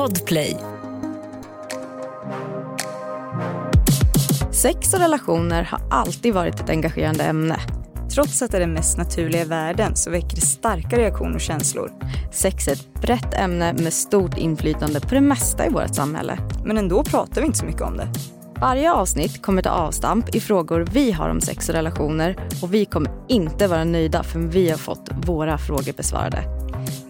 Podplay. Sex och relationer har alltid varit ett engagerande ämne. Trots att det är den mest naturliga i världen så väcker det starka reaktioner och känslor. Sex är ett brett ämne med stort inflytande på det mesta i vårt samhälle. Men ändå pratar vi inte så mycket om det. Varje avsnitt kommer ta avstamp i frågor vi har om sex och relationer och vi kommer inte vara nöjda förrän vi har fått våra frågor besvarade.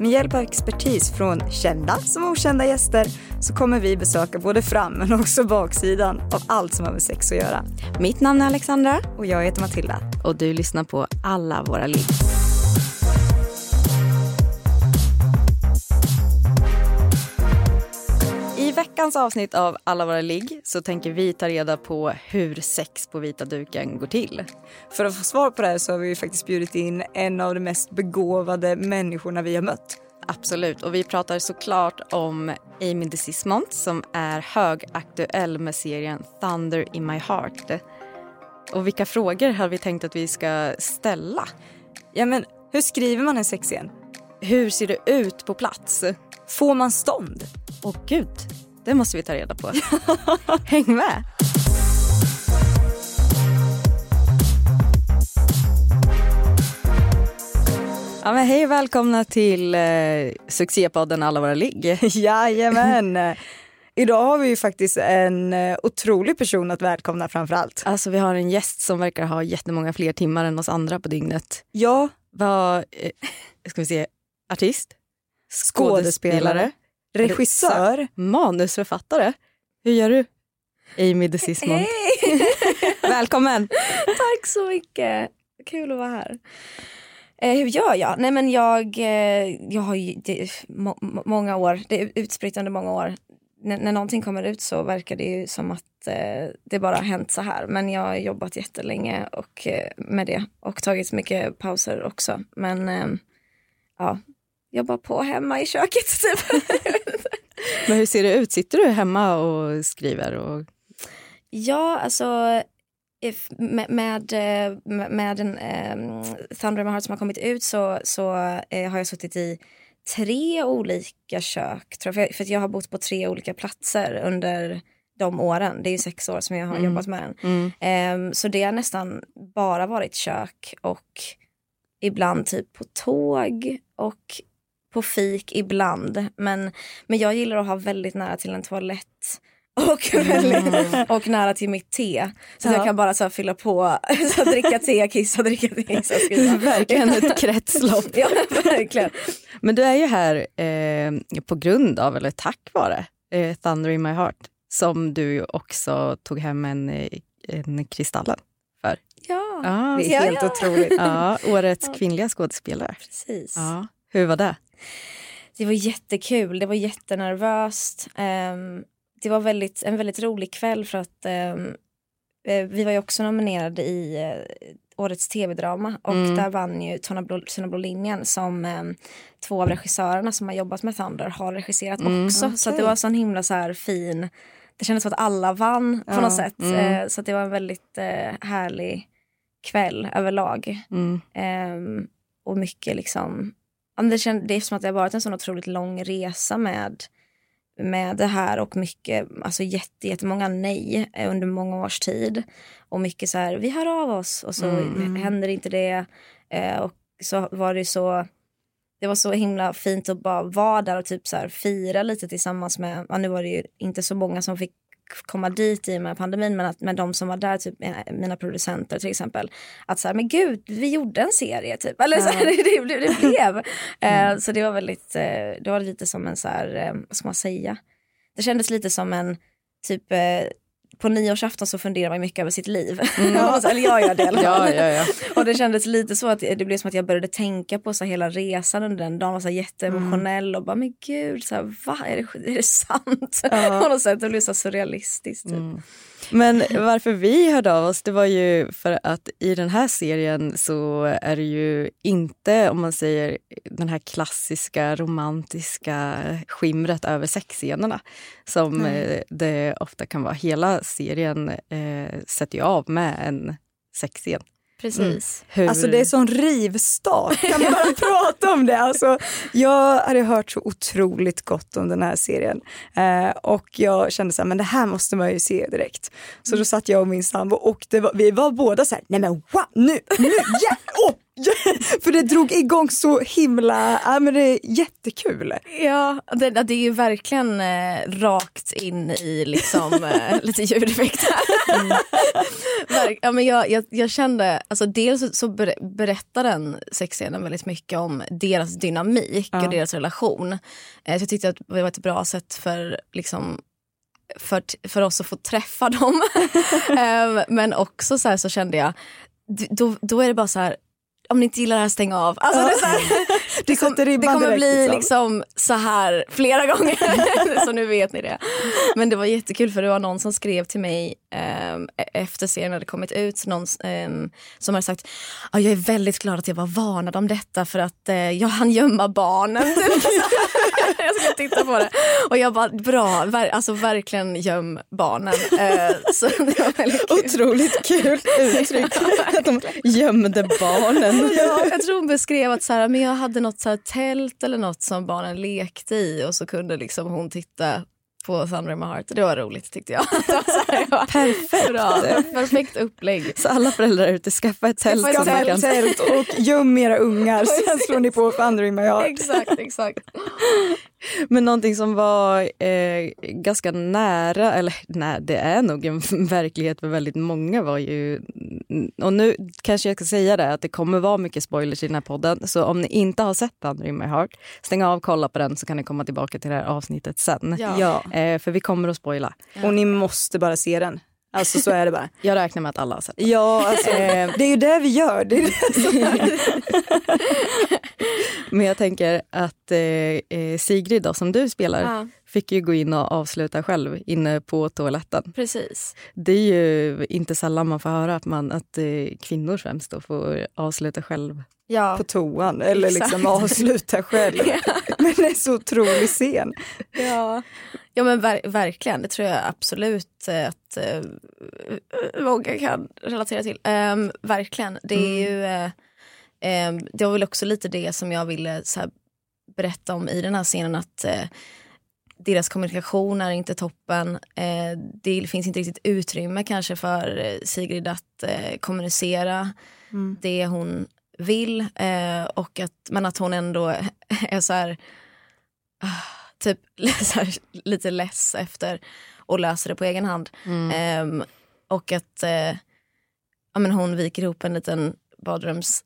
Med hjälp av expertis från kända som okända gäster så kommer vi besöka både fram men också baksidan av allt som har med sex att göra. Mitt namn är Alexandra Och jag heter Matilda. och du lyssnar på alla våra liv. Veckans avsnitt av Alla våra ligg så tänker vi ta reda på hur sex på vita duken går till. För att få svar på det här så har vi faktiskt bjudit in en av de mest begåvade människorna vi har mött. Absolut, och vi pratar såklart om Amy DeSismont som är högaktuell med serien Thunder in my heart. Och vilka frågor har vi tänkt att vi ska ställa? Ja men hur skriver man en sexscen? Hur ser det ut på plats? Får man stånd? Åh gud, det måste vi ta reda på. Häng med! Ja, men hej och välkomna till eh, succépodden Alla våra ligg. Jajamän! Idag har vi ju faktiskt en eh, otrolig person att välkomna framför allt. Alltså vi har en gäst som verkar ha jättemånga fler timmar än oss andra på dygnet. Ja, Vad, eh, ska vi se, artist? skådespelare, regissör. Manusförfattare. Hur gör du? Amy DeSismont. Välkommen! Tack så mycket. Kul att vara här. Eh, hur gör jag? Nej men jag, eh, jag har ju det, må, må- många år, det är utspritt under många år. N- när någonting kommer ut så verkar det ju som att eh, det bara har hänt så här. Men jag har jobbat jättelänge och, eh, med det och tagit mycket pauser också. Men eh, ja, jobbar på hemma i köket typ. Men hur ser det ut? Sitter du hemma och skriver? Och... Ja, alltså if, med, med, eh, med um, Thunder in My Heart som har kommit ut så, så eh, har jag suttit i tre olika kök. Tror jag, för, jag, för jag har bott på tre olika platser under de åren. Det är ju sex år som jag har jobbat med den. Mm. Ehm, så det har nästan bara varit kök och ibland typ på tåg och på fik ibland. Men, men jag gillar att ha väldigt nära till en toalett och, väldigt, och nära till mitt te. Så att Ja. jag kan bara så här fylla på, så här, dricka te, kissa, dricka te, kissa, skriva. Verkligen ett kretslopp. Ja, verkligen. Men du är ju här eh, på grund av, eller tack vare, eh, Thunder in my heart som du också tog hem en, eh, en Kristallen för. Ja, Ja, Det är Ja, helt ja. otroligt. ja, årets kvinnliga skådespelare. precis. Ja. Hur var det? Det var jättekul, det var jättenervöst. Ehm, det var väldigt, en väldigt rolig kväll för att eh, vi var ju också nominerade i eh, årets tv-drama och Mm. där vann ju Tona Blå, Blå linjen som ehm, två av regissörerna som har jobbat med Thunder har regisserat Mm, också. Så att det var sån himla så här fin, det kändes som att alla vann på Ja, något sätt. mm. Eh, så det var en väldigt eh, härlig kväll överlag. Mm. Och mycket liksom, det, känd, det är som att det har varit en sån otroligt lång resa med, med det här och mycket, alltså jätte, jättemånga nej eh, under många års tid. Och mycket så här, vi hör av oss och så Mm. händer inte det. Eh, och så var det så, det var så himla fint att bara vara där och typ så här fira lite tillsammans med, ja, nu var det ju inte så många som fick komma dit i och med pandemin men att med de som var där, typ eh, mina producenter till exempel, att så här, men gud, vi gjorde en serie typ, eller så här, det, det, det blev. Eh, så det var väldigt, eh, det var lite som en så här, eh, vad ska man säga, det kändes lite som en typ på nyårsafton så funderar man mycket över sitt liv. eller jag gör det i alla fall. Ja, ja, ja. Och det kändes lite så att det blev som att jag började tänka på så hela resan under den dagen. var så här jätteemotionell och bara men gud, så här, va? Är det, är det sant? på något sätt, det blev så surrealistiskt. Typ. Mm. Men varför vi hörde av oss det var ju för att i den här serien så är det ju inte, om man säger den här klassiska romantiska skimret över sexscenerna som eh, det ofta kan vara. Hela serien eh, sätter ju av med en sexscen. Precis. Hur... Alltså det är sån rivstart, kan man bara prata om det? Alltså, jag hade hört så otroligt gott om den här serien eh, och jag kände så här, men det här måste man ju se direkt. Så då satt jag och min sambo och det var, vi var båda så här, nej men wow, nu, nu, yeah, oh. För det drog igång så himla, ja men det är jättekul. Ja, det, det är ju verkligen eh, rakt in i liksom eh, lite ljudeffekter. Mm. Ja, men jag, jag, jag, kände, alltså dels så ber, berättar den sexscenen väldigt mycket om deras dynamik ja. och deras relation. Eh, så jag tyckte att det var ett bra sätt för liksom för, för oss att få träffa dem. um, men också så, här, så kände jag, då, då är det bara så här, om ni inte gillar det här, stäng av. Alltså, det, är så här, det, kom, det kommer direkt, bli liksom. liksom. så här flera gånger, så nu vet ni det. Men det var jättekul för det var någon som skrev till mig um, efter serien hade kommit ut, någon um, som hade sagt ah, jag är väldigt glad att jag var varnad om detta för att uh, jag hann gömma barnen. jag ska titta på det. Och jag bara, bra, ver alltså verkligen göm barnen. Uh, så det var väldigt kul. Otroligt kul uttryck, att de gömde barnen. ja, jag tror hon beskrev att så här, men jag hade något så här, tält eller något som barnen lekte i och så kunde liksom hon titta på Thunder in my heart. Det var roligt tyckte jag. Perfekt. Bra. Perfekt upplägg. Så alla föräldrar ute, skaffa ett tält. Skaffa ett kan... tält och göm era ungar. Sen slår ni på Thunder in my heart. Exakt, exakt. Men någonting som var eh, ganska nära, eller nej, det är nog en verklighet för väldigt många var ju, och nu kanske jag ska säga det, att det kommer vara mycket spoilers i den här podden. Så om ni inte har sett Thunder in my heart, stäng av, kolla på den så kan ni komma tillbaka till det här avsnittet sen. Ja. Eh, för vi kommer att spoila. Ja. Och ni måste bara se den. Alltså så är det bara. Jag räknar med att alla har sett den. Ja, alltså, eh, det är ju det vi gör. Det det Men jag tänker att eh, eh, Sigrid då, som du spelar ja. fick ju gå in och avsluta själv inne på toaletten. Precis. Det är ju inte sällan man får höra att, man, att eh, kvinnor främst då får avsluta själv ja. på toan eller Exakt. liksom avsluta själv. ja. Men det är så otrolig scen. Ja, ja men ver verkligen. Det tror jag absolut att uh, många kan relatera till. Um, verkligen. Det är mm. ju... Uh, um, det var väl också lite det som jag ville här, berätta om i den här scenen. att uh, deras kommunikation är inte toppen. Det finns inte riktigt utrymme kanske för Sigrid att kommunicera mm. det hon vill. Eh, och att, men att hon ändå är så här, uh, typ så här, lite less efter och löser det på egen hand. Mm. Eh, och att eh, ja, men hon viker ihop en liten badrums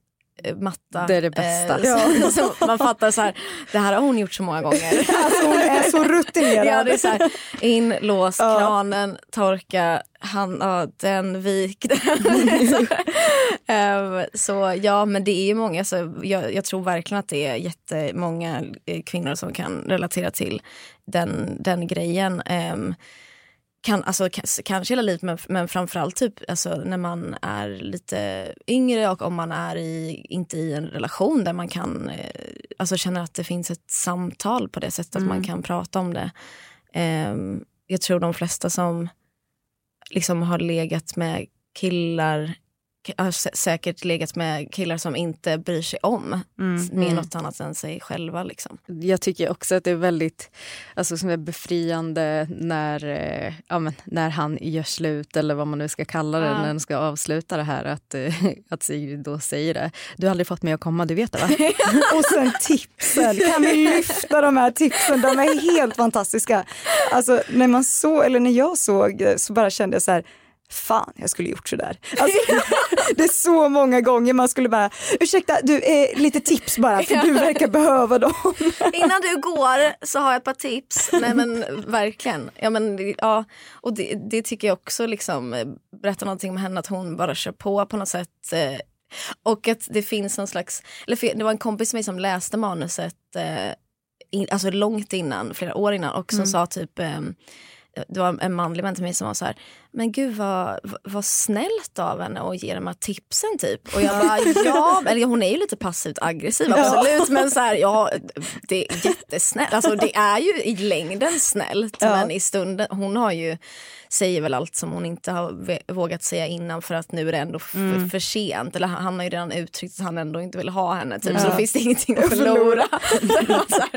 matta. Det är det bästa. Eh, ja. så man fattar så här, det här har hon gjort så många gånger. Alltså hon är så rutinerad. Ja, det är så här, in, lås, ja. kranen, torka, han, ja, den, vik den. um, så ja, men det är ju många, så jag, jag, tror verkligen att det är jättemånga eh, kvinnor som kan relatera till den, den grejen. Um, kan, alltså, kanske hela livet men, men framförallt typ, alltså, när man är lite yngre och om man är i, inte i en relation där man kan eh, alltså, känner att det finns ett samtal på det sättet mm. att man mm. kan prata om det. Eh, jag tror de flesta som liksom har legat med killar har säkert legat med killar som inte bryr sig om mm. med mm. något annat än sig själva. Liksom. Jag tycker också att det är väldigt alltså, som är befriande när, eh, ja, men, när han gör slut eller vad man nu ska kalla det, ja. när han ska avsluta det här. Att, eh, att Sigrid då säger det. Du har aldrig fått mig att komma, du vet det va? Och sen tipsen, kan vi lyfta de här tipsen? De är helt fantastiska. Alltså när man såg, eller när jag såg så bara kände jag så här fan jag skulle gjort sådär. Alltså, det är så många gånger man skulle bara, ursäkta du, eh, lite tips bara för du verkar behöva dem. Innan du går så har jag ett par tips. Nej men verkligen. Ja, men, ja. Och det, det tycker jag också liksom, berättar någonting om henne att hon bara kör på på något sätt. Eh, och att det finns någon slags, eller det var en kompis med mig som läste manuset eh, in, alltså långt innan, flera år innan och som mm. sa typ eh, det var en manlig vän till mig som var så här, men gud vad, vad snällt av henne att ge de här tipsen typ. Och jag bara, ja, eller hon är ju lite passivt aggressiv absolut men så här, ja det är jättesnällt. Alltså det är ju i längden snällt ja. men i stunden, hon har ju säger väl allt som hon inte har vågat säga innan för att nu är det ändå mm. för sent. Eller han har ju redan uttryckt att han ändå inte vill ha henne typ, ja. så då finns det ingenting att förlora. här,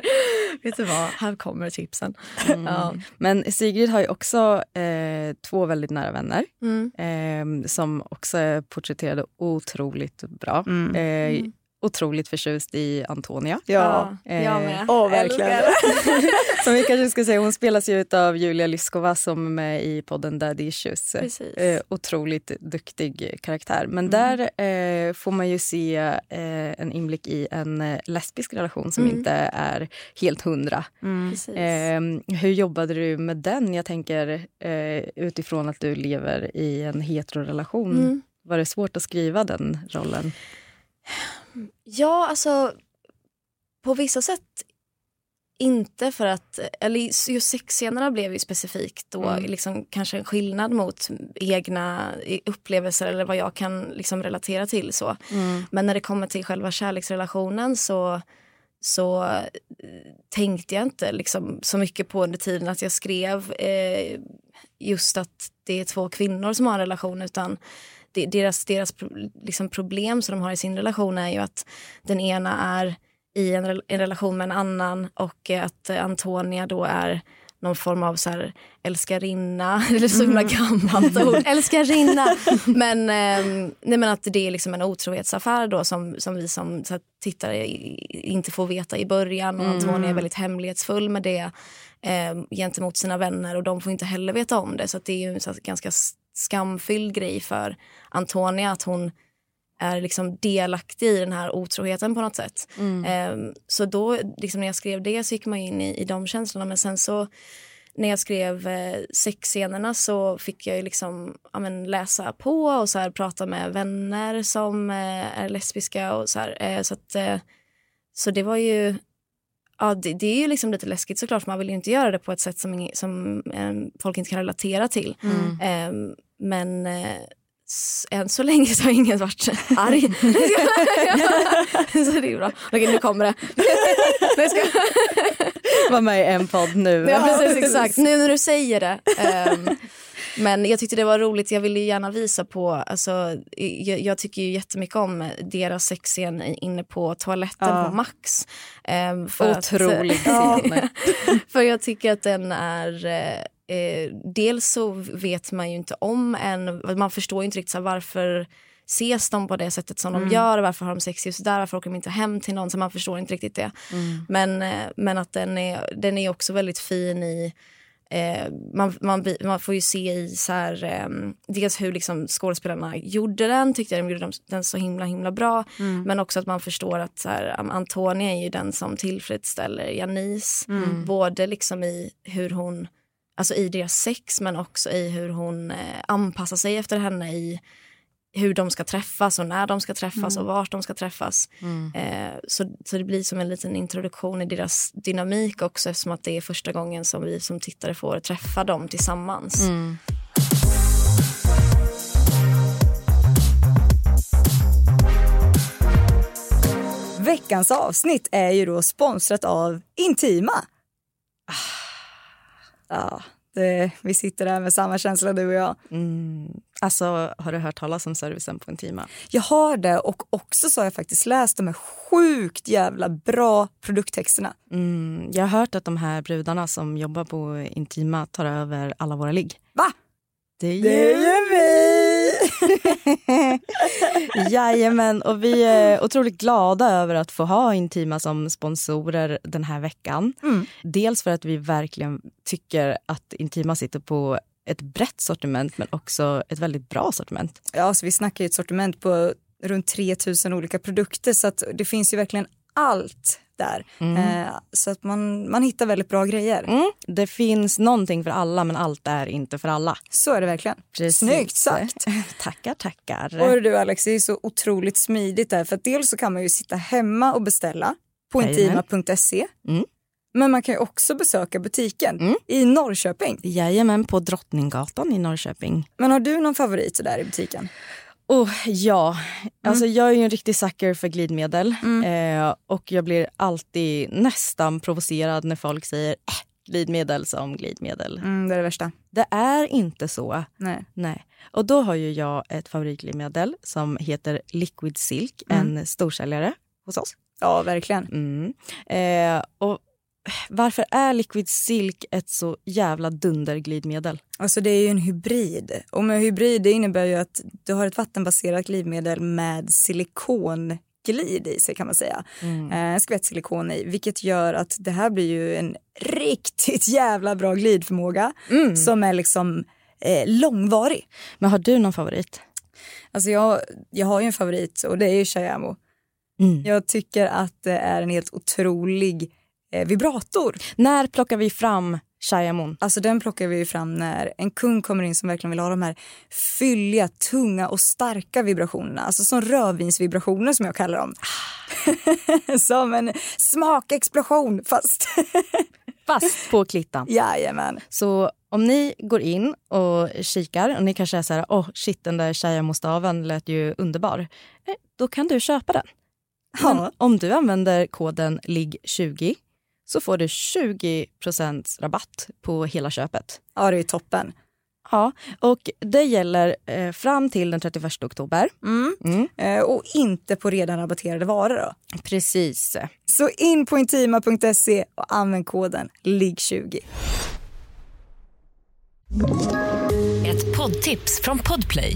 vet du vad, här kommer tipsen. Mm. Ja. Men Sigrid har ju också eh, två väldigt nära vänner mm. eh, som också är porträtterade otroligt bra. Mm. Eh, otroligt förtjust i Antonia. Ja, eh, jag med. Åh, verkligen. som vi kanske ska säga, hon spelas ju av Julia Lyskova som är med i podden Daddy Issues. Eh, otroligt duktig karaktär. Men mm. där eh, får man ju se eh, en inblick i en eh, lesbisk relation som mm. inte är helt hundra. Mm. Eh, hur jobbade du med den? Jag tänker utifrån att du lever i en heterorelation. Mm. Var det svårt att skriva den rollen? Ja, alltså på vissa sätt inte för att, eller just sexscenerna blev ju specifikt då mm. liksom kanske en skillnad mot egna upplevelser eller vad jag kan liksom relatera till så. Mm. Men när det kommer till själva kärleksrelationen så så eh, tänkte jag inte liksom så mycket på under tiden att jag skrev eh, just att det är två kvinnor som har en relation utan deras, deras liksom problem som de har i sin relation är ju att den ena är i en, en relation med en annan och att Antonia då är någon form av så här älskarinna, eller så himla mm. gammalt ord, älskarinna. Men, eh, nej, men att det är liksom en otrohetsaffär då som, som vi som här, tittare inte får veta i början och mm. Antonia är väldigt hemlighetsfull med det eh, gentemot sina vänner och de får inte heller veta om det så det är ju så här, ganska skamfylld grej för Antonia att hon är liksom delaktig i den här otroheten på något sätt. Mm. Um, så då, liksom när jag skrev det så gick man in i, i de känslorna. Men sen så när jag skrev eh, sexscenerna så fick jag ju liksom ja, men, läsa på och så här, prata med vänner som eh, är lesbiska och så här. Eh, så, att, eh, så det var ju Ja, det, det, är ju liksom lite läskigt såklart, för man vill ju inte göra det på ett sätt som, som eh, folk inte kan relatera till. Mm. Eh, men eh, än så länge så har ingen varit arg. så det är bra. Okej, nu kommer det. Nej, ska... Var med i en podd nu. Ja, precis, exakt. Nu när du säger det. Um, men jag tyckte det var roligt. Jag ville gärna visa på... Alltså, jag, jag tycker ju jättemycket om deras sexscen inne på toaletten ja. på Max. Um, Otrolig scen. för jag tycker att den är... Uh, eh, dels så vet man ju inte om en, man förstår ju inte riktigt så varför ses de på det sättet som mm. de gör, varför har de sex just där, varför åker de inte hem till någon, så man förstår inte riktigt det. Mm. Men, eh, men att den är, den är också väldigt fin i Eh, man, man, man, får ju se i så här, eh, dels hur liksom skådespelarna gjorde den, tyckte jag de gjorde den så himla himla bra. Mm. Men också att man förstår att så här, Antonia är ju den som tillfredsställer Janice. Mm. Både liksom i hur hon alltså i deras sex men också i hur hon eh, anpassar sig efter henne i hur de ska träffas och när de ska träffas mm. och vart de ska träffas. Mm. Eh, så, så det blir som en liten introduktion i deras dynamik också eftersom att det är första gången som vi som tittare får träffa dem tillsammans. Mm. Veckans avsnitt är ju då sponsrat av Intima. Ah. Ja, det, vi sitter där med samma känsla du och jag. Mm. Alltså, har du hört talas om servicen på Intima? Jag har det och också så har jag faktiskt läst de här sjukt jävla bra produkttexterna. Mm. Jag har hört att de här brudarna som jobbar på Intima tar över alla våra ligg. Va? Det gör, det gör vi! Jajamän, och vi är otroligt glada över att få ha Intima som sponsorer den här veckan. Mm. Dels för att vi verkligen tycker att Intima sitter på ett brett sortiment men också ett väldigt bra sortiment. Ja, så vi snackar ju ett sortiment på runt 3000 olika produkter så att det finns ju verkligen allt där. Mm. Eh, så att man, man hittar väldigt bra grejer. Mm. Det finns någonting för alla men allt är inte för alla. Så är det verkligen. Precis. Snyggt sagt. tackar, tackar. Och du Alex, det är så otroligt smidigt där för att dels så kan man ju sitta hemma och beställa på intima.se. Mm. Men man kan ju också besöka butiken Mm. i Norrköping. Jajamän, på Drottninggatan i Norrköping. Men har du någon favorit där i butiken? Oh, ja, alltså jag är ju en riktig sucker för glidmedel. Eh, och jag blir alltid nästan provocerad när folk säger äh, glidmedel som glidmedel. Mm, det är det värsta. Det är inte så. Nej. Nej. Och då har ju jag ett favoritglidmedel som heter Liquid Silk, en storsäljare hos oss. Ja, verkligen. Mm. Eh, och varför är Liquid Silk ett så jävla dunderglidmedel? Alltså det är ju en hybrid. Och med hybrid det innebär ju att du har ett vattenbaserat glidmedel med silikonglid i sig kan man säga. Eh, En skvätt silikon i, vilket gör att det här blir ju en riktigt jävla bra glidförmåga som är liksom eh, långvarig. Men har du någon favorit? Alltså jag, jag har ju en favorit och det är ju Shayamo. Mm. Jag tycker att det är en helt otrolig eh, vibrator. När plockar vi fram Shayamon? Alltså den plockar vi fram när en kund kommer in som verkligen vill ha de här fylliga, tunga och starka vibrationerna. Alltså som rödvinsvibrationer som jag kallar dem. som en smakexplosion fast Fast på klittan. jajamän. Så om ni går in och kikar och ni kanske är så här, åh shit den där Shayamo-staven lät ju underbar. Eh, Då kan du köpa den. Ja. om du använder koden LIGG20 så får du 20% rabatt på hela köpet. Ja det är toppen. Ja, och det gäller eh, fram till den 31 oktober. Mm. Mm. Eh, och inte på redan rabatterade varor då. Precis. Så in på intima.se och använd koden LIGG20. Ett poddtips från Podplay.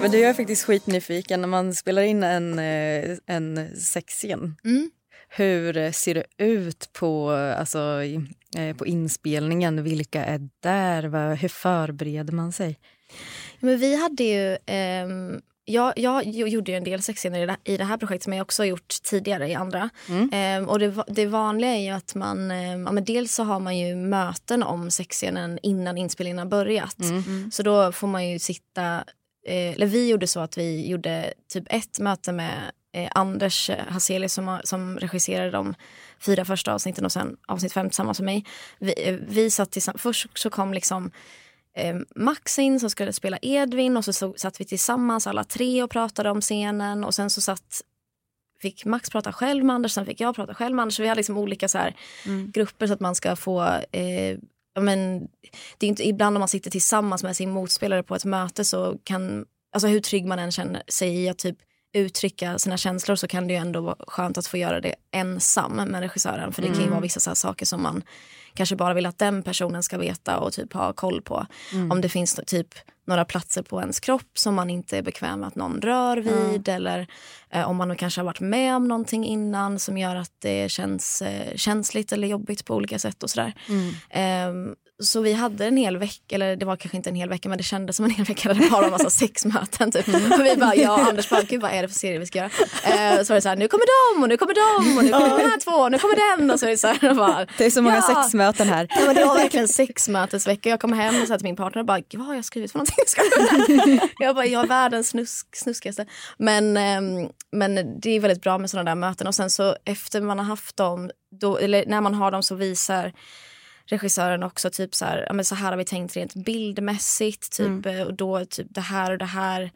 Men du är faktiskt skitnyfiken när man spelar in en, eh, en sexscen. Mm. Hur ser det ut på, alltså, eh, på inspelningen? Vilka är där? Hur förbereder man sig? Men vi hade ju... ehm, jag, jag jo- gjorde ju en del sexscener i det, här projektet som jag också har gjort tidigare i andra. Ehm, och det, det vanliga är ju att man... ehm, ja, men dels så har man ju möten om sexscenen innan inspelningen har börjat. Så då får man ju sitta... Eh, eller vi gjorde så att vi gjorde typ ett möte med eh, Anders Hazelius som, som regisserade de fyra första avsnitten och sen avsnitt fem tillsammans med mig. Vi, eh, vi satt tillsammans, först så kom liksom eh, Max in som skulle spela Edvin och så, så satt vi tillsammans alla tre och pratade om scenen och sen så satt fick Max prata själv med Anders, sen fick jag prata själv med Anders. Så vi hade liksom olika så här, grupper så att man ska få eh, men, det är inte, ibland om man sitter tillsammans med sin motspelare på ett möte så kan, alltså hur trygg man än känner sig i att typ uttrycka sina känslor så kan det ju ändå vara skönt att få göra det ensam med regissören. För det kan ju vara vissa saker som man kanske bara vill att den personen ska veta och typ ha koll på. Om det finns typ några platser på ens kropp som man inte är bekväm med att någon rör vid eller eh, om man kanske har varit med om någonting innan som gör att det känns eh, känsligt eller jobbigt på olika sätt och sådär. Ehm, så vi hade en hel vecka, eller det var kanske inte en hel vecka men det kändes som en hel vecka där det bara var massa sexmöten. Typ. Och vi bara, jag och Anders bara, gud vad är det för serie vi ska göra? Eh, så var det så här, nu kommer de och nu kommer de och nu kommer de här två och nu kommer den. Och så är det så här, bara, Det är så många Ja. sexmöten här. Ja, men det var verkligen sexmötesvecka. Jag kom hem och sa till min partner och bara, vad har jag skrivit för någonting? Jag, bara, jag är världens snusk, snuskigaste. Men, ehm, men det är väldigt bra med sådana där möten. Och sen så efter man har haft dem, då, eller när man har dem så visar regissören också typ så här, ja, men så här har vi tänkt rent bildmässigt. Typ, eh, och då typ det här och det här.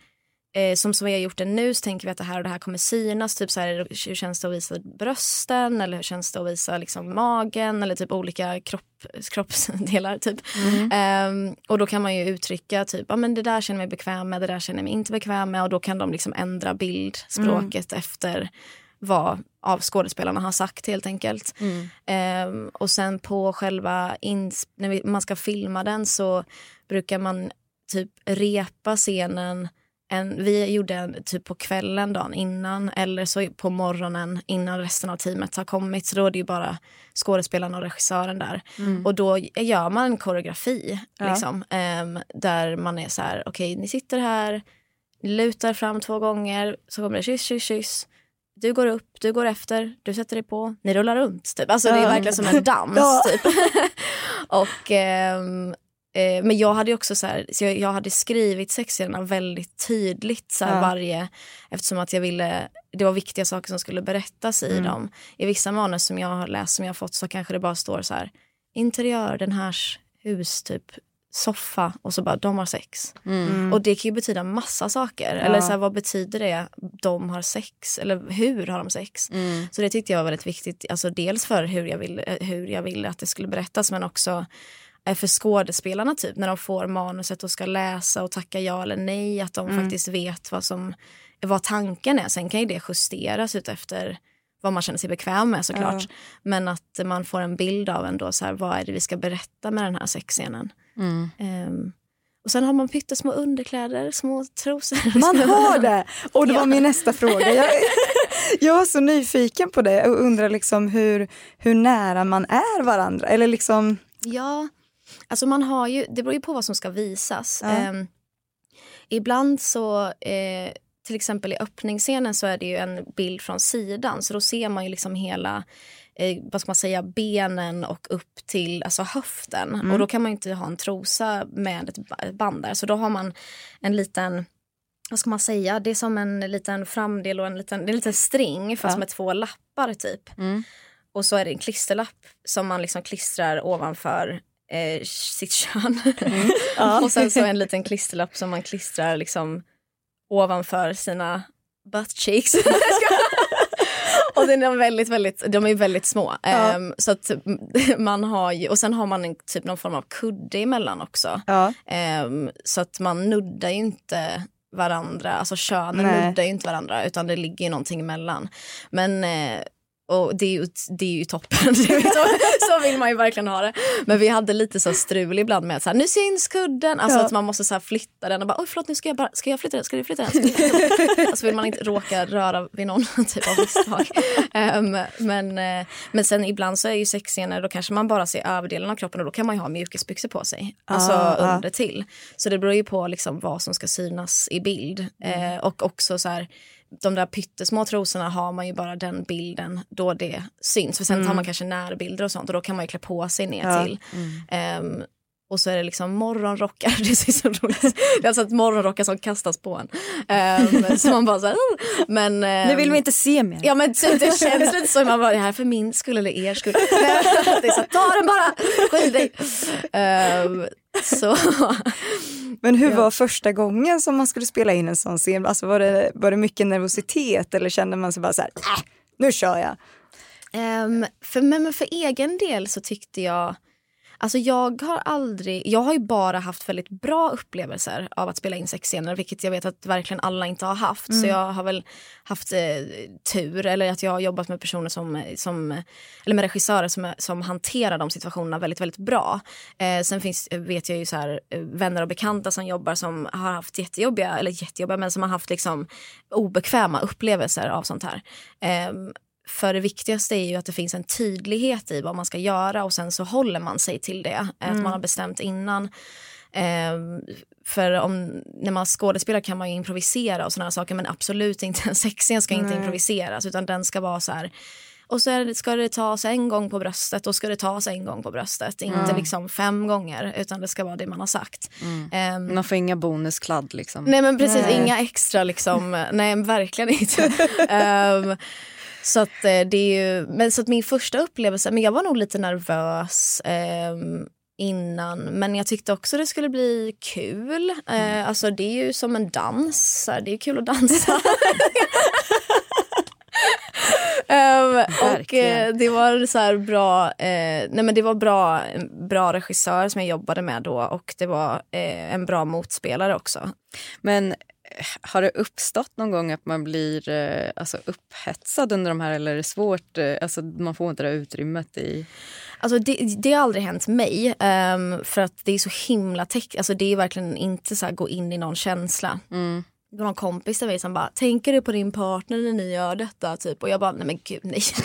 Eh, som som vi har gjort det nu så tänker vi att det här och det här kommer synas. Typ så här, hur känns det att visa brösten eller hur känns det att visa liksom, magen eller typ olika kropp, kroppsdelar. Typ. Ehm, och då kan man ju uttrycka typ, ja men det där känner jag mig bekväm med, det där känner jag mig inte bekväm med och då kan de liksom ändra bildspråket efter vad av skådespelarna har sagt helt enkelt. Ehm, och sen på själva, när vi, man ska filma den så brukar man typ repa scenen en, vi gjorde en typ på kvällen dagen innan eller så på morgonen innan resten av teamet har kommit. Så då är det ju bara skådespelaren och regissören där. Mm. Och då gör man en koreografi Ja. liksom, ehm, där man är så här, okej ni sitter här, lutar fram två gånger, så kommer det kyss, kyss, kyss. Du går upp, du går efter, du sätter dig på, ni rullar runt. Typ. Alltså det är verkligen som en dans. Ja. Typ. och, ehm, eh, men jag hade också så här, så jag, jag hade skrivit sexscenerna väldigt tydligt så här, Ja. varje, eftersom att jag ville, det var viktiga saker som skulle berättas i Mm. dem. I vissa manus som jag har läst, som jag har fått så kanske det bara står så här, interiör, den här hus, typ soffa och så bara de har sex. Mm. Och det kan ju betyda massa saker. Eller så här, vad betyder det de har sex? Eller hur har de sex? Mm. Så det tyckte jag var väldigt viktigt. Alltså dels för hur jag ville, eh, hur jag ville att det skulle berättas men också eh, för skådespelarna typ när de får manuset och ska läsa och tacka ja eller nej. Att de faktiskt vet vad, som, vad tanken är. Sen kan ju det justeras ut efter vad man känner sig bekväm med såklart. Men att man får en bild av ändå så här, vad är det vi ska berätta med den här sexscenen. Mm. Ehm, och sen har man pyttesmå underkläder, små trosor. Man har det! Och det var min nästa fråga. Jag, jag var så nyfiken på det och undrar liksom hur, hur nära man är varandra. Eller liksom, Ja, alltså man har ju, det beror ju på vad som ska visas. Ja. Ehm, ibland så, eh, till exempel i öppningsscenen så är det ju en bild från sidan så då ser man ju liksom hela eh, vad ska man säga, benen och upp till alltså höften. Och då kan man inte ha en trosa med ett ba- band där. Så då har man en liten vad ska man säga, det är som en liten framdel och en liten, det är en liten string fast Ja. med två lappar typ. Mm. Och så är det en klisterlapp som man liksom klistrar ovanför eh, sitt kön. och sen så en liten klisterlapp som man klistrar liksom ovanför sina butt cheeks. och den är väldigt, väldigt, de är väldigt små. Ja. Ehm, så att man har ju, och sen har man en, typ någon form av kudde emellan också. ja. Ehm, så att man nuddar ju inte varandra, alltså könen nuddar ju inte varandra utan det ligger ju någonting emellan. Men eh, och det är ju, det är ju toppen, så, så vill man ju verkligen ha det. Men vi hade lite så strul ibland med att så här, nu syns kudden, alltså Ja. att man måste så här flytta den och bara oj förlåt nu ska jag, bara, ska jag flytta den, ska du flytta den? Ska du flytta den? alltså vill man inte råka röra vid någon typ av misstag. Ehm, men, eh, men sen ibland så är ju sexscener då kanske man bara ser överdelen av kroppen och då kan man ju ha mjukisbyxor på sig. Alltså Ah, ah. under till. Så det beror ju på liksom vad som ska synas i bild. Eh, och också så här, de där pyttesmå trosorna har man ju bara den bilden då det syns. För sen tar man kanske närbilder och sånt och då kan man ju klä på sig ner Ja. till. Ehm, och så är det liksom morgonrockar, det är så roligt. Det är alltså ett morgonrockar som kastas på en. Ehm, så man bara så här, men... Nu ehm, vill vi inte se mer. Ja men det känns lite så. Man bara, det här är för min skull eller er skull. det är så, ta den bara, skilj dig. Ehm, så, Men hur var första gången som man skulle spela in en sån scen? Alltså var, det, var det mycket nervositet eller kände man sig bara så här, äh, nu kör jag? Ehm, för, men för egen del så tyckte jag Alltså jag har aldrig, jag har ju bara haft väldigt bra upplevelser av att spela in sexscener vilket jag vet att verkligen alla inte har haft. Så jag har väl haft eh, tur eller att jag har jobbat med personer som, som eller med regissörer som, som hanterar de situationerna väldigt, väldigt bra. Eh, sen finns, vet jag ju så här, eh, vänner och bekanta som jobbar som har haft jättejobbiga, eller jättejobbiga, men som har haft liksom obekväma upplevelser av sånt här. Ehm, för det viktigaste är ju att det finns en tydlighet i vad man ska göra och sen så håller man sig till det. Att man har bestämt innan. Ehm, för om, när man skådespelar kan man ju improvisera och sådana saker men absolut inte en sexscen ska inte improviseras utan den ska vara så här och så ska det tas en gång på bröstet och ska det tas en gång på bröstet. Inte liksom fem gånger utan det ska vara det man har sagt. Ehm, Man får inga bonuskladd liksom. Nej men precis, Nej. inga extra liksom. Nej verkligen inte. Ehm, så att eh, det är ju, men så att min första upplevelse, men jag var nog lite nervös ehm, innan men jag tyckte också det skulle bli kul. Eh, alltså det är ju som en dans, det är kul att dansa. Ehm, och eh, det var så här bra, eh, nej men det var bra, bra regissör som jag jobbade med då och det var eh, en bra motspelare också. Men eh, har det uppstått någon gång att man blir eh, alltså, upphetsad under de här eller är det svårt? Eh, alltså, man får inte det utrymmet i... Alltså det, det har aldrig hänt mig. ehm, för att det är så himla alltså det är verkligen inte så gå in i någon känsla. Mm. Någon kompis till mig som bara, tänker du på din partner när ni gör detta? Typ. Och jag bara, nej men gud nej.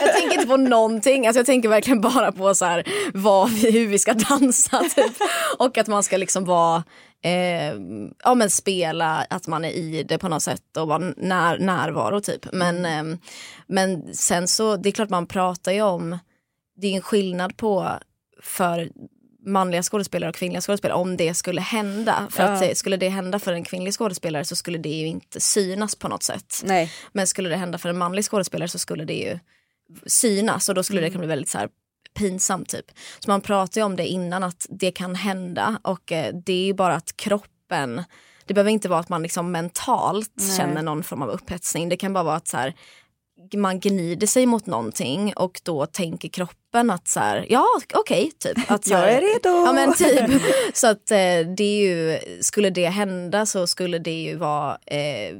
jag tänker inte på någonting. Alltså, jag tänker verkligen bara på så här, vad vi, hur vi ska dansa. Typ. Och att man ska liksom vara eh, ja, men spela att man är i det på något sätt och vara när, närvaro typ. Men, eh, men sen så, det är klart man pratar ju om, det är en skillnad på för manliga skådespelare och kvinnliga skådespelare om det skulle hända. För Ja. att skulle det hända för en kvinnlig skådespelare så skulle det ju inte synas på något sätt. Nej. Men skulle det hända för en manlig skådespelare så skulle det ju synas och då skulle det kunna bli väldigt så här pinsamt typ. Så man pratar ju om det innan att det kan hända och eh, det är ju bara att kroppen det behöver inte vara att man liksom mentalt Nej. känner någon form av upphetsning. Det kan bara vara att så här, man gnider sig mot någonting och då tänker kroppen att så här, ja okej typ. Att så här, Jag är redo. Ja men typ. Så att eh, det är ju, skulle det hända så skulle det ju vara, eh,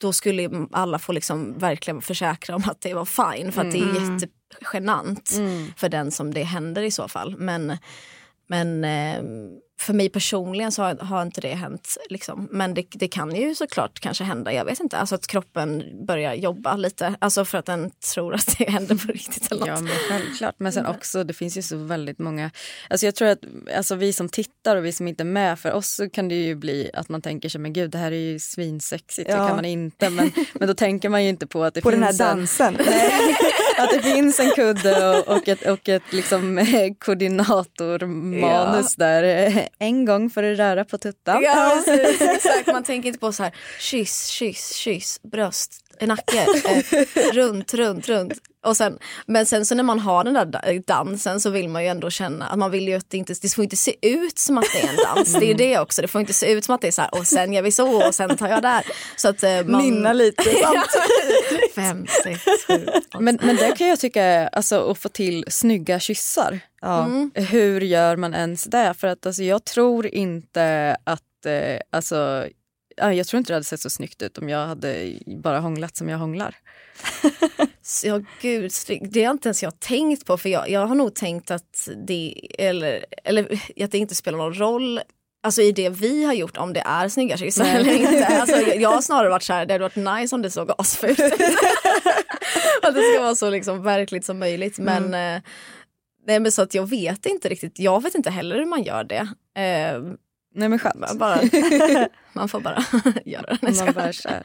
då skulle alla få liksom verkligen försäkra om att det var fine för att det är jättegenant för den som det händer i så fall. Men, men eh, för mig personligen så har, har inte det hänt. Liksom. Men det, det kan ju såklart kanske hända, jag vet inte. Alltså att kroppen börjar jobba lite. Alltså för att den tror att det händer på riktigt eller något. Ja men självklart. Men sen också det finns ju så väldigt många. Alltså jag tror att alltså vi som tittar och vi som inte är med för oss så kan det ju bli att man tänker sig men gud det här är ju svinsexigt. Ja. Det kan man inte. Men, men då tänker man ju inte på att det På den finns här en, dansen. att det finns en kudde och, och ett, och ett liksom, eh, koordinatormanus där. En gång får du röra på tuttan. Ja, precis, exakt. Man tänker inte på så här kyss, kyss, kyss, bröst, nacke, eh, runt, runt, runt. Och sen, men sen så när man har den där da- dansen så vill man ju ändå känna att man vill ju att det inte, det får inte se ut som att det är en dans. Det är ju det också, det får inte se ut som att det är så här och sen gör vi så och sen tar jag där. Så att eh, man... Nynna lite. Ja, Fem, sex, sju, åtta. Men, men det kan jag tycka är alltså, att få till snygga kyssar. Ja. Hur gör man ens det? För att alltså, jag tror inte att... Eh, alltså, jag tror inte det hade sett så snyggt ut om jag hade bara hånglat som jag hånglar. Ja, gud, det har inte ens jag tänkt på för jag, jag har nog tänkt att det, eller, eller att det inte spelar någon roll Alltså i det vi har gjort om det är snygga kyssar eller inte. Alltså, jag, har snarare varit så här, det hade varit nice om det såg asfult ut. Att det ska vara så liksom verkligt som möjligt. Men, eh, nej, men så att jag vet inte riktigt, jag vet inte heller hur man gör det. Eh, Nej men skönt. man, bara, man får bara göra det. Man bara. Ett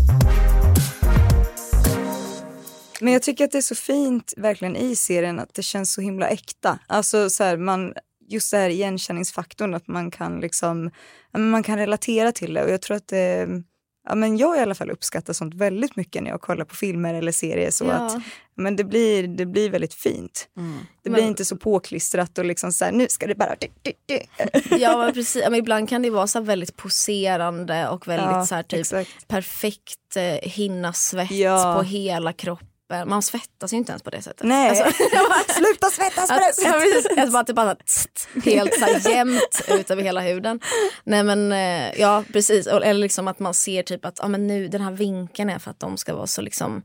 Men jag tycker att det är så fint verkligen i serien att det känns så himla äkta. Alltså så här, man, just det här igenkänningsfaktorn att man kan liksom, man kan relatera till det och jag tror att det, ja men jag i alla fall uppskattar sånt väldigt mycket när jag kollar på filmer eller serier så Ja. att men det blir, det blir väldigt fint. Det blir Men- inte så påklistrat och liksom så här, nu ska det bara... Ja men precis, men ibland kan det vara så väldigt poserande och väldigt Ja, så här, typ exakt. perfekt eh, hinna svett Ja. på hela kroppen. Man svettas ju inte ens på det sättet. Nej, Alltså, sluta svettas på det precis, att bara, typ bara tst, helt så här jämnt ut över hela huden. Nej men eh, ja precis, eller liksom att man ser typ att ja, men nu den här vinkeln är för att de ska vara så liksom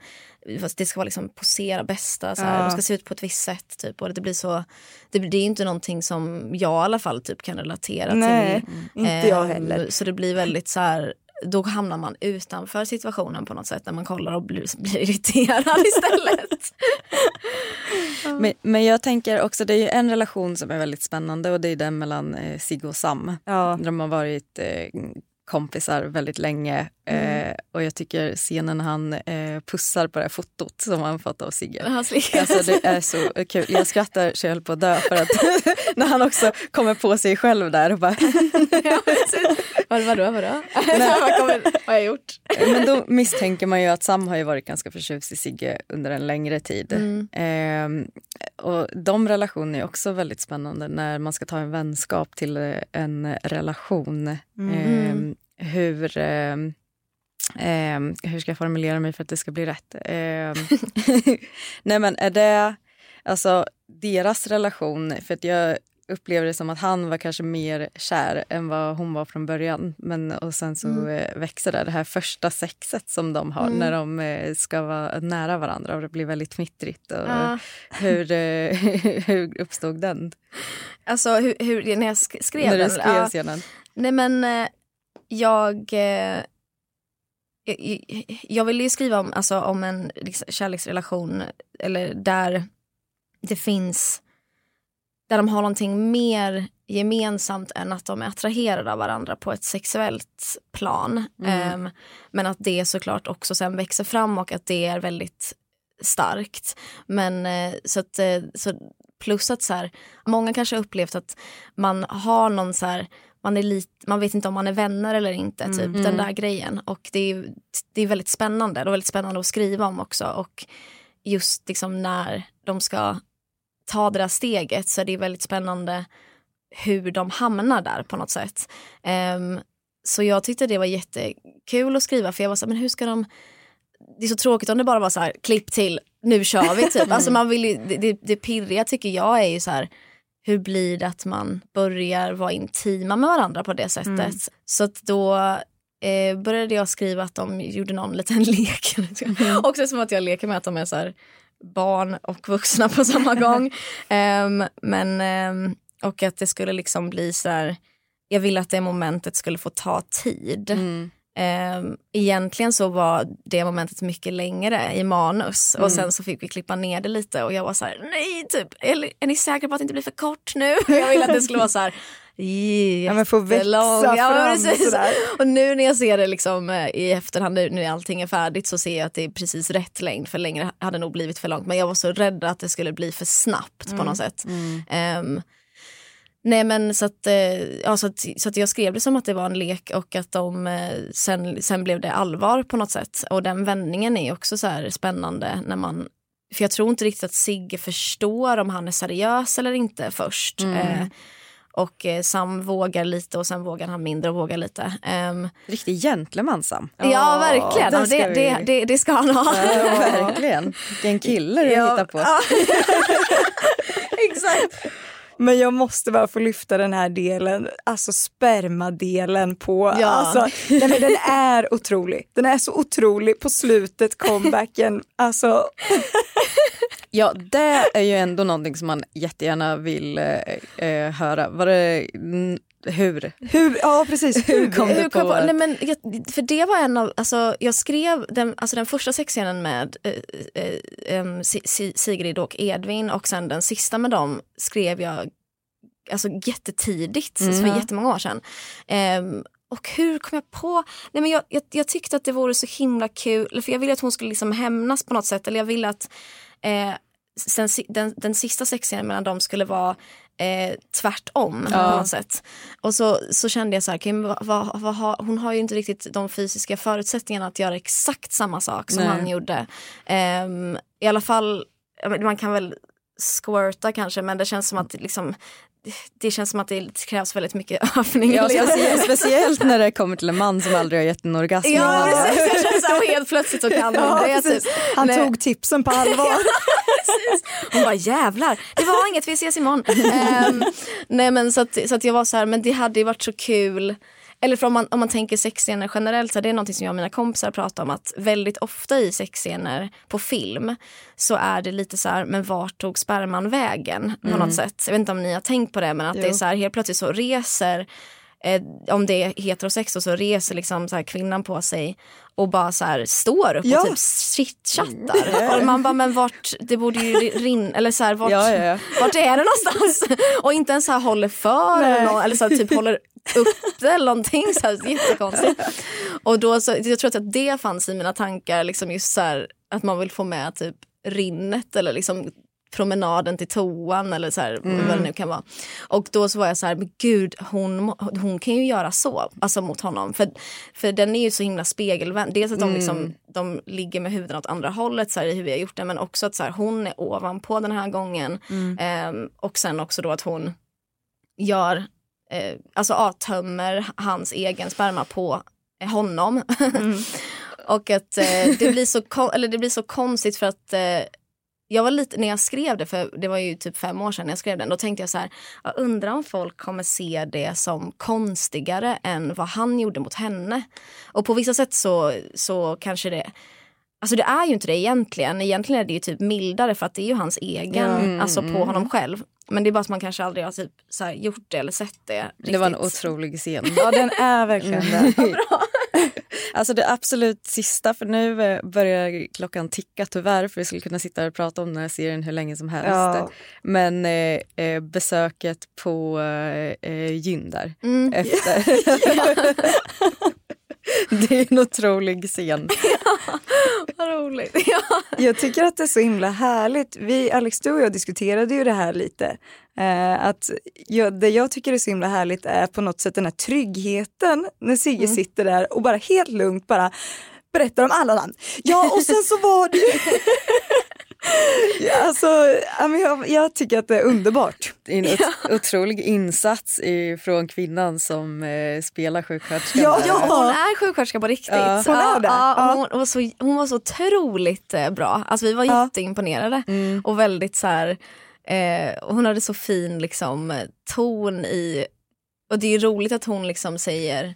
det ska vara liksom posera bästa, så här, Ja. de ska se ut på ett visst sätt. Typ, och det blir så, det, det är inte någonting som jag i alla fall typ kan relatera Nej, till. inte jag Ehm, heller. Så det blir väldigt så här, då hamnar man utanför situationen på något sätt när man kollar och blir, blir irriterad istället. Men, men jag tänker också, det är ju en relation som är väldigt spännande och det är den mellan eh, Sigge och Sam. Ja. De har varit eh, kompisar väldigt länge Mm. eh, och jag tycker scenen när han eh, pussar på det här fotot som han fått av Sigge. Alltså det är så kul. Jag skrattar så jag höll på att dö för att när han också kommer på sig själv där och bara Vad, vadå, vadå? vad, kommer, vad har jag gjort? Men då misstänker man ju att Sam har ju varit ganska förtjust i Sigge under en längre tid. Mm. Ehm, och de relationerna är också väldigt spännande när man ska ta en vänskap till eh, en relation. Mm. Ehm, hur, ehm, ehm, hur ska jag formulera mig för att det ska bli rätt? Ehm, nej men är det, alltså deras relation, för att jag upplever det som att han var kanske mer kär än vad hon var från början. Men, och sen så Mm. eh, växer det, det här första sexet som de har Mm. när de eh, ska vara nära varandra och det blir väldigt fnittrigt. Och Ja. hur, eh, hur uppstod den? Alltså hur, hur, när jag sk- skrev när du den? skrev Ja. scenen? Nej men jag, jag, jag ville ju skriva om, alltså, om en liksom, kärleksrelation eller där det finns, där de har någonting mer gemensamt än att de är attraherade av varandra på ett sexuellt plan. Mm. Ehm, men att det såklart också sen växer fram och att det är väldigt starkt. Men eh, så att, eh, så plus att så här, många kanske har upplevt att man har någon så här, man, är lite, man vet inte om man är vänner eller inte, typ Mm. den där grejen. Och det är, det är väldigt spännande, det är väldigt spännande att skriva om också. Och just liksom när de ska ta det där steget så är det väldigt spännande hur de hamnar där på något sätt. Ehm, så jag tyckte det var jättekul att skriva för jag var så här, men hur ska de det är så tråkigt om det bara var så här, klipp till, nu kör vi typ. Alltså man vill ju, det, det, det pirriga tycker jag är ju så här, hur blir det att man börjar vara intima med varandra på det sättet. Mm. Så att då eh, började jag skriva att de gjorde någon liten lek. Också som att jag leker med att de är så här, barn och vuxna på samma gång. Ehm, men, ehm, och att det skulle liksom bli så här, jag ville att det momentet skulle få ta tid. Mm. Um, egentligen så var det momentet mycket längre i manus och sen så fick vi klippa ner det lite och jag var så här, nej typ, är, är ni säkra på att det inte blir för kort nu? Jag ville att det skulle vara så här, Ja, men få växa jättelång. fram Ja, sådär. Och nu när jag ser det liksom eh, i efterhand, nu när allting är färdigt så ser jag att det är precis rätt längd för längre hade nog blivit för långt men jag var så rädd att det skulle bli för snabbt på något sätt. Ehm, Nej men så att, eh, ja, så, att, så att jag skrev det som att det var en lek och att de eh, sen, sen blev det allvar på något sätt. Och den vändningen är också så här spännande när man för jag tror inte riktigt att Sigge förstår om han är seriös eller inte först. Eh, och eh, Sam vågar lite och sen vågar han mindre och vågar lite. Ehm, Riktig gentleman Sam. ja, verkligen, Ja, det, vi- det, det, det ska han ha. Ja, verkligen. Vilken kille du Ja, hittar på. ja. Exakt. Men jag måste bara få lyfta den här delen, alltså spermadelen på, Ja. alltså, nej men den är otrolig. Den är så otrolig på slutet, comebacken, alltså Ja, det är ju ändå någonting som man jättegärna vill eh, eh, höra. Var det, hur? hur, ja precis, hur kom Hur du kom på att- nej men, jag, för det var en av, alltså, jag skrev den, alltså den första sexscenen med eh, eh, Si- Sigrid och Edvin och sen den sista med dem skrev jag alltså, jättetidigt, Mm. för jättemånga år sedan. Em, och hur kom jag på? Nej, men jag, jag, jag tyckte att det vore så himla kul, för jag ville att hon skulle liksom hämnas på något sätt. Eller jag ville att eh, sen, den, den sista sexscenen mellan dem skulle vara eh, tvärtom Ja. på något sätt. Och så, så kände jag så här, vad, vad, vad har, hon har ju inte riktigt de fysiska förutsättningarna att göra exakt samma sak som Nej. han gjorde. Ehm, I alla fall, man kan väl squirta kanske men det känns som att liksom det känns som att det krävs väldigt mycket övning. Ja, speciellt, speciellt när det kommer till en man som aldrig har gett en orgasm. Ja, precis. Jag känner så här, helt plötsligt så kan hon ja, det. Typ. han Nej. tog tipsen på allvar. Hon bara jävlar, det var inget, vi ses imorgon. Ehm, nej men så att, så att jag var så här, men det hade ju varit så kul. Eller för om man, om man tänker sexscener generellt, så är det någonting som jag och mina kompisar pratar om att väldigt ofta i sexscener på film så är det lite så här, men vart tog sperman vägen på något sätt. Jag vet inte om ni har tänkt på det men att det är så här, helt plötsligt så reser eh, om det är heterosex och så reser liksom så här kvinnan på sig och bara så här står upp Ja. och typ chitchattar. Och man bara, men vart, det borde ju rinna, eller så här, vart, Ja, ja, vart är det någonstans? Och inte ens så här håller för eller, nå- eller så här, typ håller upp det eller någonting. Så här, jättekonstigt. Och då så, jag tror att det fanns i mina tankar, liksom just så här, att man vill få med typ rinnet eller liksom promenaden till toan eller så här, Mm. vad det nu kan vara. Och då så var jag så här, men gud hon, hon kan ju göra så, alltså mot honom. För, för den är ju så himla spegelvänd. Dels att de, liksom, de ligger med huvuden åt andra hållet så här, i hur vi har gjort det men också att så här, hon är ovanpå den här gången. Ehm, och sen också då att hon gör, eh, alltså avtömmer hans egen sperma på honom. och att eh, det, blir så eller det blir så konstigt för att eh, jag var lite, när jag skrev det, för det var ju typ fem år sedan jag skrev den, då tänkte jag så här, jag undrar om folk kommer se det som konstigare än vad han gjorde mot henne. Och på vissa sätt så, så kanske det, alltså det är ju inte det egentligen, egentligen är det ju typ mildare för att det är ju hans egen, alltså på honom själv. Men det är bara att man kanske aldrig har typ så här gjort det eller sett det. Det var en riktigt. otrolig scen. Ja den är verkligen det. Alltså det absolut sista, för nu eh, börjar klockan ticka tyvärr för vi skulle kunna sitta och prata om den här serien hur länge som helst. Ja. Men eh, eh, besöket på eh, eh, gyn där Mm. efter. det är en otrolig scen. Vad roligt. Ja. Jag tycker att det är så himla härligt. Vi, Alex, du och jag diskuterade ju det här lite. Eh, att jag, det jag tycker är så himla härligt är på något sätt den här tryggheten när Sigge sitter där och bara helt lugnt bara berättar om alla namn. Ja och sen så var det alltså, ja, men jag, jag tycker att det är underbart. Det är en ot- otrolig insats från kvinnan som eh, spelar sjuksköterskan. Ja, ja. Hon är sjuksköterska på riktigt. Ja. Hon är det. Ja, Ja. hon, var så, hon var så otroligt eh, bra. Alltså, vi var Ja. jätteimponerade. Mm. Och väldigt så här, eh, och hon hade så fin liksom, ton i... Och det är roligt att hon liksom säger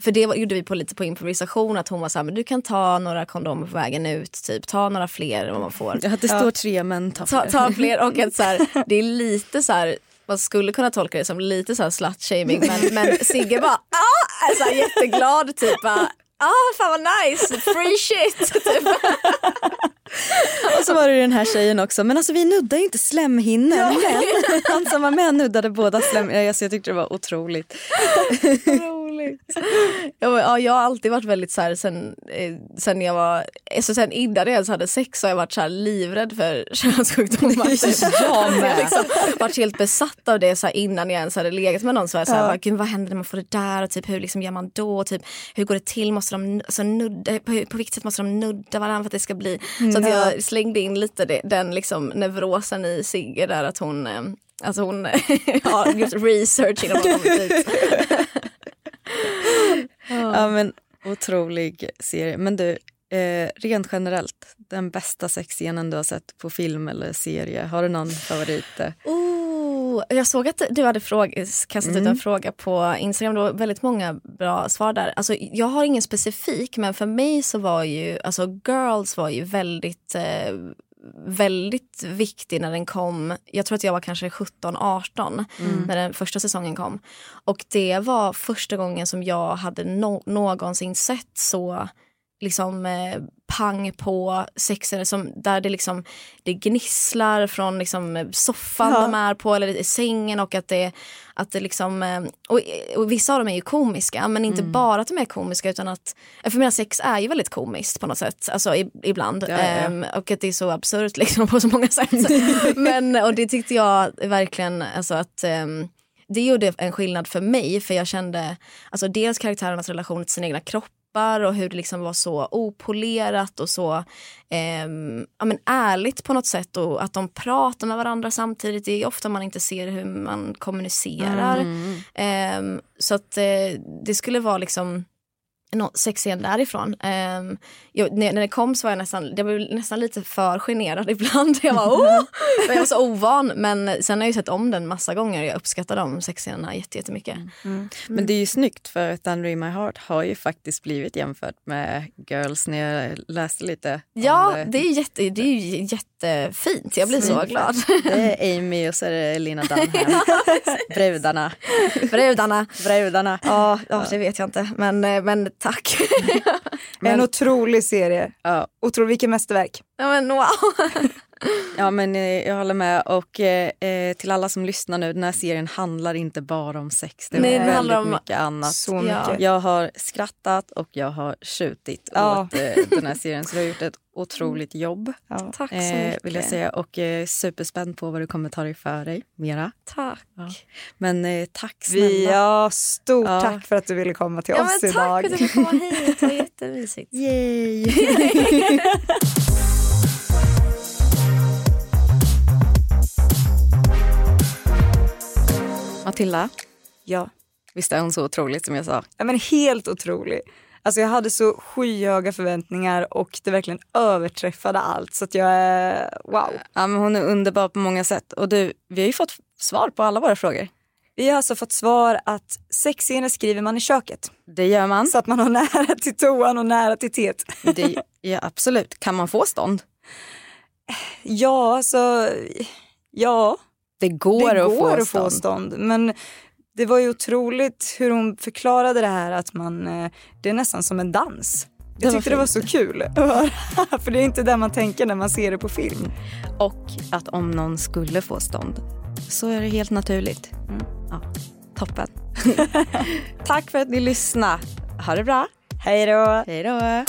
för det gjorde vi på lite på improvisation att hon var så här, men du kan ta några kondomer på vägen ut, typ ta några fler än vad man får. Ja, det står tre men ta Ta, fler. ta fler och att så här, det är lite så här man skulle kunna tolka det som lite så här slut-shaming men, men Sigge bara ah! är så här jätteglad typ bara, ah fan vad nice, free shit typ. Och så var det den här tjejen också, men alltså vi nuddar ju inte slemhinnor. Men han som var med nuddade båda slemhinnor. Alltså, jag tyckte det var otroligt. roligt. Ja, jag har alltid varit väldigt så här sen, eh, sen jag var, alltså sen innan jag ens hade sex så har jag varit så här livrädd för könssjukdomar. Jag med. Liksom varit helt besatt av det så här, innan jag ens hade legat med någon. Så var jag så här, bara, Gud, vad händer när man får det där och typ, hur liksom gör man då? Typ, hur går det till? Måste de alltså, nudda, på, på vilket sätt måste de nudda varandra för att det ska bli... Så att jag slängde in lite det, den liksom, neurosen i Sigge där att hon eh, Alltså hon har gjort research innan hon kommit dit. Ja, men otrolig serie. Men du, eh, rent generellt, den bästa sexscenen du har sett på film eller serie, har du någon favorit? eh? Jag såg att du hade fråga, kastat ut en fråga på Instagram. Det var väldigt många bra svar där. Alltså, jag har ingen specifik, men för mig så var ju alltså, Girls var ju väldigt eh, väldigt viktig när den kom. Jag tror att jag var kanske 17-18 när den första säsongen kom. Och det var första gången som jag hade no någonsin sett så liksom eh, pang på sexen som, där det liksom det gnisslar från liksom soffan Ja. de är på eller i sängen och att det, att det liksom eh, och, och vissa av dem är ju komiska men inte bara att de är komiska utan att för mina sex är ju väldigt komiskt på något sätt alltså i, ibland Ja, ja. Ehm, och att det är så absurt liksom på så många sätt men och det tyckte jag verkligen alltså att ehm, det gjorde en skillnad för mig för jag kände alltså dels karaktärernas relation till sina egna kroppar och hur det liksom var så opolerat och så ehm, ja, men ärligt på något sätt och att de pratar med varandra samtidigt. Det är ofta man inte ser hur man kommunicerar. Ehm, så att eh, det skulle vara liksom sexscen därifrån. Um, jag, när, när det kom så var jag nästan, jag blev nästan lite för generad ibland. Jag var, oh! Jag var så ovan. Men sen har jag ju sett om den massa gånger. Jag uppskattar de sexscenerna jätte- jättemycket. Men det är ju snyggt för Thunder in my heart har ju faktiskt blivit jämfört med Girls när jag läste lite. Ja, det. det är, jätte, det är ju jättefint. Jag blir så glad. Det är Amy och så är det Lina Dunham. Brudarna. Brudarna. Brudarna. Ja, ja, det vet jag inte. Men, eh, men tack. En otrolig serie. Ja. Otrolig, vilket mästerverk. ja, men wow. Ja men eh, jag håller med och eh, eh, till alla som lyssnar nu, den här serien handlar inte bara om sex. Det Nej, väldigt handlar om mycket annat. Så mycket. Ja. Jag har skrattat och jag har tjutit Ja. åt eh, den här serien så du har gjort ett otroligt jobb. Ja. Tack så Eh, mycket. vill jag säga och eh, superspänd på vad du kommer ta dig för dig mera. Tack. Men eh, tack snälla. Vi, ja, stort Ja. tack för att du ville komma till Ja, oss men tack idag. för att du fick komma hit. Det var jättemysigt. Yay! Matilda, Ja. visst är hon så otroligt som jag sa? Ja, men helt otrolig. Alltså jag hade så skyhöga förväntningar och det verkligen överträffade allt. Så att jag är, wow. Ja, men hon är underbar på många sätt. Och du, vi har ju fått svar på alla våra frågor. Vi har alltså fått svar att sexscener skriver man i köket. Det gör man. Så att man har nära till toan och nära till teet. Det, ja, absolut. Kan man få stånd? Ja, alltså, ja. Det går, det att, går få att få stånd. Men det var ju otroligt hur hon förklarade det här att man, eh, det är nästan som en dans. Jag tyckte det var så kul att höra. För det är inte det man tänker när man ser det på film. Och att om någon skulle få stånd så är det helt naturligt. Ja, toppen. Tack för att ni lyssnade. Ha det bra. Hej då! Hej då.